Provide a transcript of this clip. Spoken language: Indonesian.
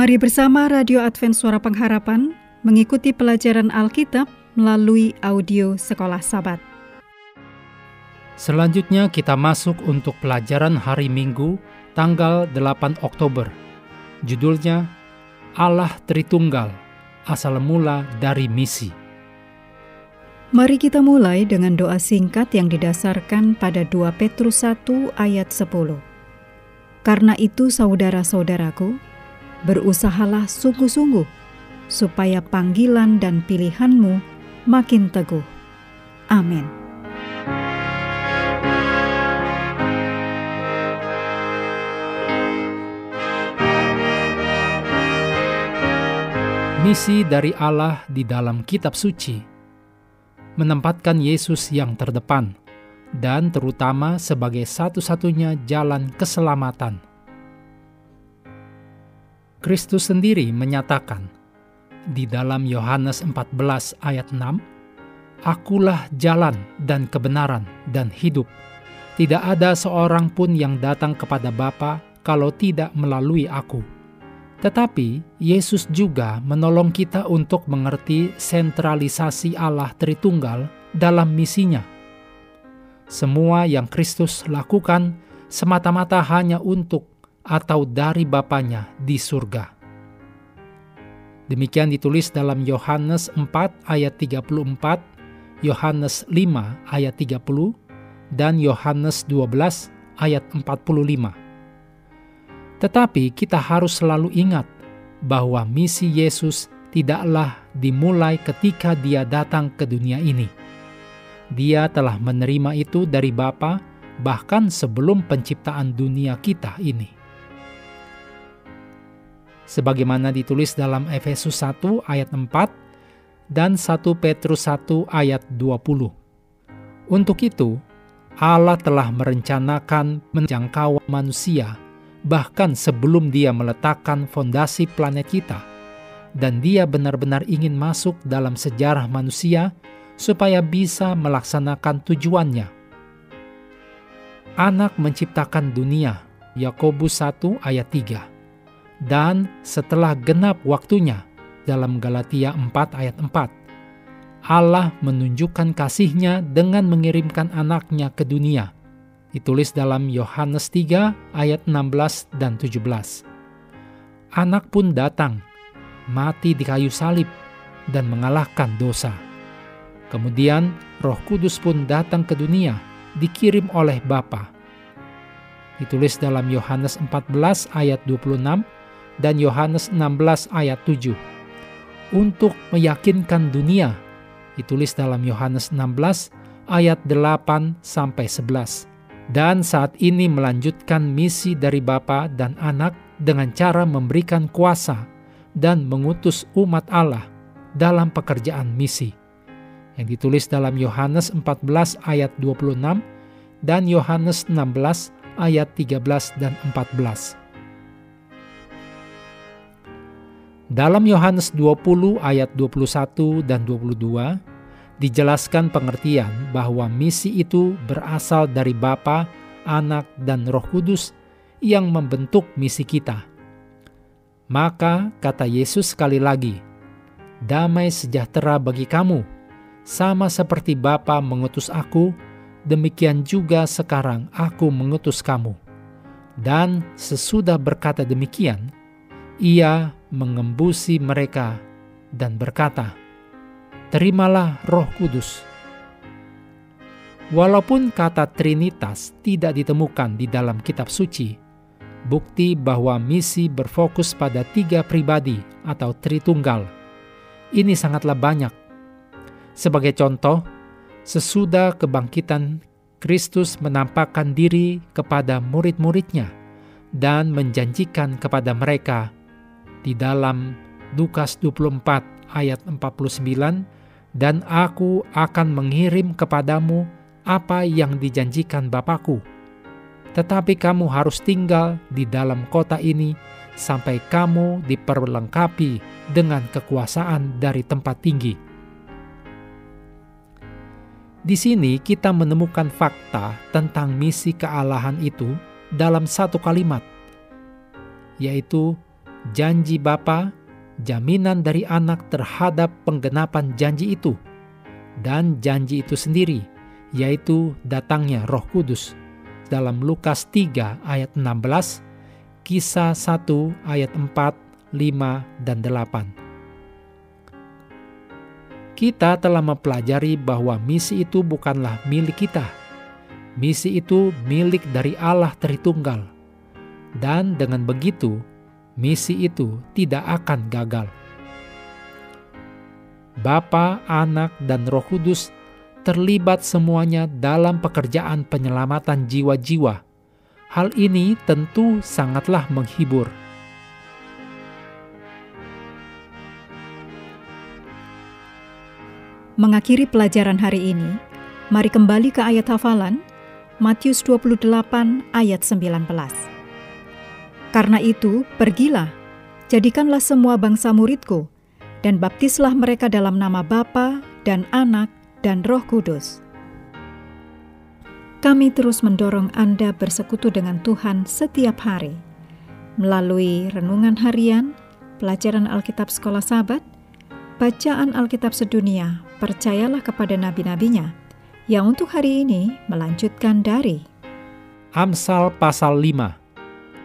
Mari bersama Radio Advent Suara Pengharapan mengikuti pelajaran Alkitab melalui audio Sekolah Sabat. Selanjutnya kita masuk untuk pelajaran hari Minggu tanggal 8 Oktober. Judulnya Allah Tritunggal, asal mula dari misi. Mari kita mulai dengan doa singkat yang didasarkan pada 2 Petrus 1 ayat 10. Karena itu saudara-saudaraku, berusahalah sungguh-sungguh supaya panggilan dan pilihanmu makin teguh. Amin. Misi dari Allah di dalam kitab suci menempatkan Yesus yang terdepan dan terutama sebagai satu-satunya jalan keselamatan Kristus sendiri menyatakan di dalam Yohanes 14 ayat 6, Akulah jalan dan kebenaran dan hidup. Tidak ada seorang pun yang datang kepada Bapa kalau tidak melalui aku. Tetapi Yesus juga menolong kita untuk mengerti sentralisasi Allah Tritunggal dalam misinya. Semua yang Kristus lakukan semata-mata hanya untuk atau dari Bapaknya di surga. Demikian ditulis dalam Yohanes 4 ayat 34, Yohanes 5 ayat 30, dan Yohanes 12 ayat 45. Tetapi kita harus selalu ingat bahwa misi Yesus tidaklah dimulai ketika dia datang ke dunia ini. Dia telah menerima itu dari Bapa bahkan sebelum penciptaan dunia kita ini sebagaimana ditulis dalam Efesus 1 ayat 4 dan 1 Petrus 1 ayat 20. Untuk itu, Allah telah merencanakan menjangkau manusia bahkan sebelum dia meletakkan fondasi planet kita. Dan dia benar-benar ingin masuk dalam sejarah manusia supaya bisa melaksanakan tujuannya. Anak menciptakan dunia, Yakobus 1 ayat 3 dan setelah genap waktunya dalam Galatia 4 ayat 4. Allah menunjukkan kasihnya dengan mengirimkan anaknya ke dunia. Ditulis dalam Yohanes 3 ayat 16 dan 17. Anak pun datang, mati di kayu salib, dan mengalahkan dosa. Kemudian roh kudus pun datang ke dunia, dikirim oleh Bapa. Ditulis dalam Yohanes 14 ayat 26 dan Yohanes 16 ayat 7. Untuk meyakinkan dunia, ditulis dalam Yohanes 16 ayat 8 sampai 11. Dan saat ini melanjutkan misi dari Bapa dan Anak dengan cara memberikan kuasa dan mengutus umat Allah dalam pekerjaan misi. Yang ditulis dalam Yohanes 14 ayat 26 dan Yohanes 16 ayat 13 dan 14. Dalam Yohanes 20 ayat 21 dan 22 dijelaskan pengertian bahwa misi itu berasal dari Bapa, Anak, dan Roh Kudus yang membentuk misi kita. Maka kata Yesus sekali lagi, "Damai sejahtera bagi kamu, sama seperti Bapa mengutus aku, demikian juga sekarang aku mengutus kamu." Dan sesudah berkata demikian, ia mengembusi mereka dan berkata, "Terimalah Roh Kudus." Walaupun kata Trinitas tidak ditemukan di dalam kitab suci, bukti bahwa misi berfokus pada tiga pribadi atau Tritunggal. Ini sangatlah banyak. Sebagai contoh, sesudah kebangkitan Kristus menampakkan diri kepada murid-muridnya dan menjanjikan kepada mereka di dalam Lukas 24 ayat 49, dan aku akan mengirim kepadamu apa yang dijanjikan Bapakku. Tetapi kamu harus tinggal di dalam kota ini sampai kamu diperlengkapi dengan kekuasaan dari tempat tinggi. Di sini kita menemukan fakta tentang misi kealahan itu dalam satu kalimat, yaitu janji Bapa, jaminan dari anak terhadap penggenapan janji itu, dan janji itu sendiri, yaitu datangnya roh kudus. Dalam Lukas 3 ayat 16, kisah 1 ayat 4, 5, dan 8. Kita telah mempelajari bahwa misi itu bukanlah milik kita. Misi itu milik dari Allah Tritunggal. Dan dengan begitu, misi itu tidak akan gagal. Bapa, Anak, dan Roh Kudus terlibat semuanya dalam pekerjaan penyelamatan jiwa-jiwa. Hal ini tentu sangatlah menghibur. Mengakhiri pelajaran hari ini, mari kembali ke ayat hafalan Matius 28 ayat 19. Karena itu, pergilah, jadikanlah semua bangsa muridku, dan baptislah mereka dalam nama Bapa dan Anak dan Roh Kudus. Kami terus mendorong Anda bersekutu dengan Tuhan setiap hari melalui renungan harian, pelajaran Alkitab Sekolah Sabat, bacaan Alkitab sedunia, percayalah kepada nabi-nabinya, yang untuk hari ini melanjutkan dari Amsal pasal 5.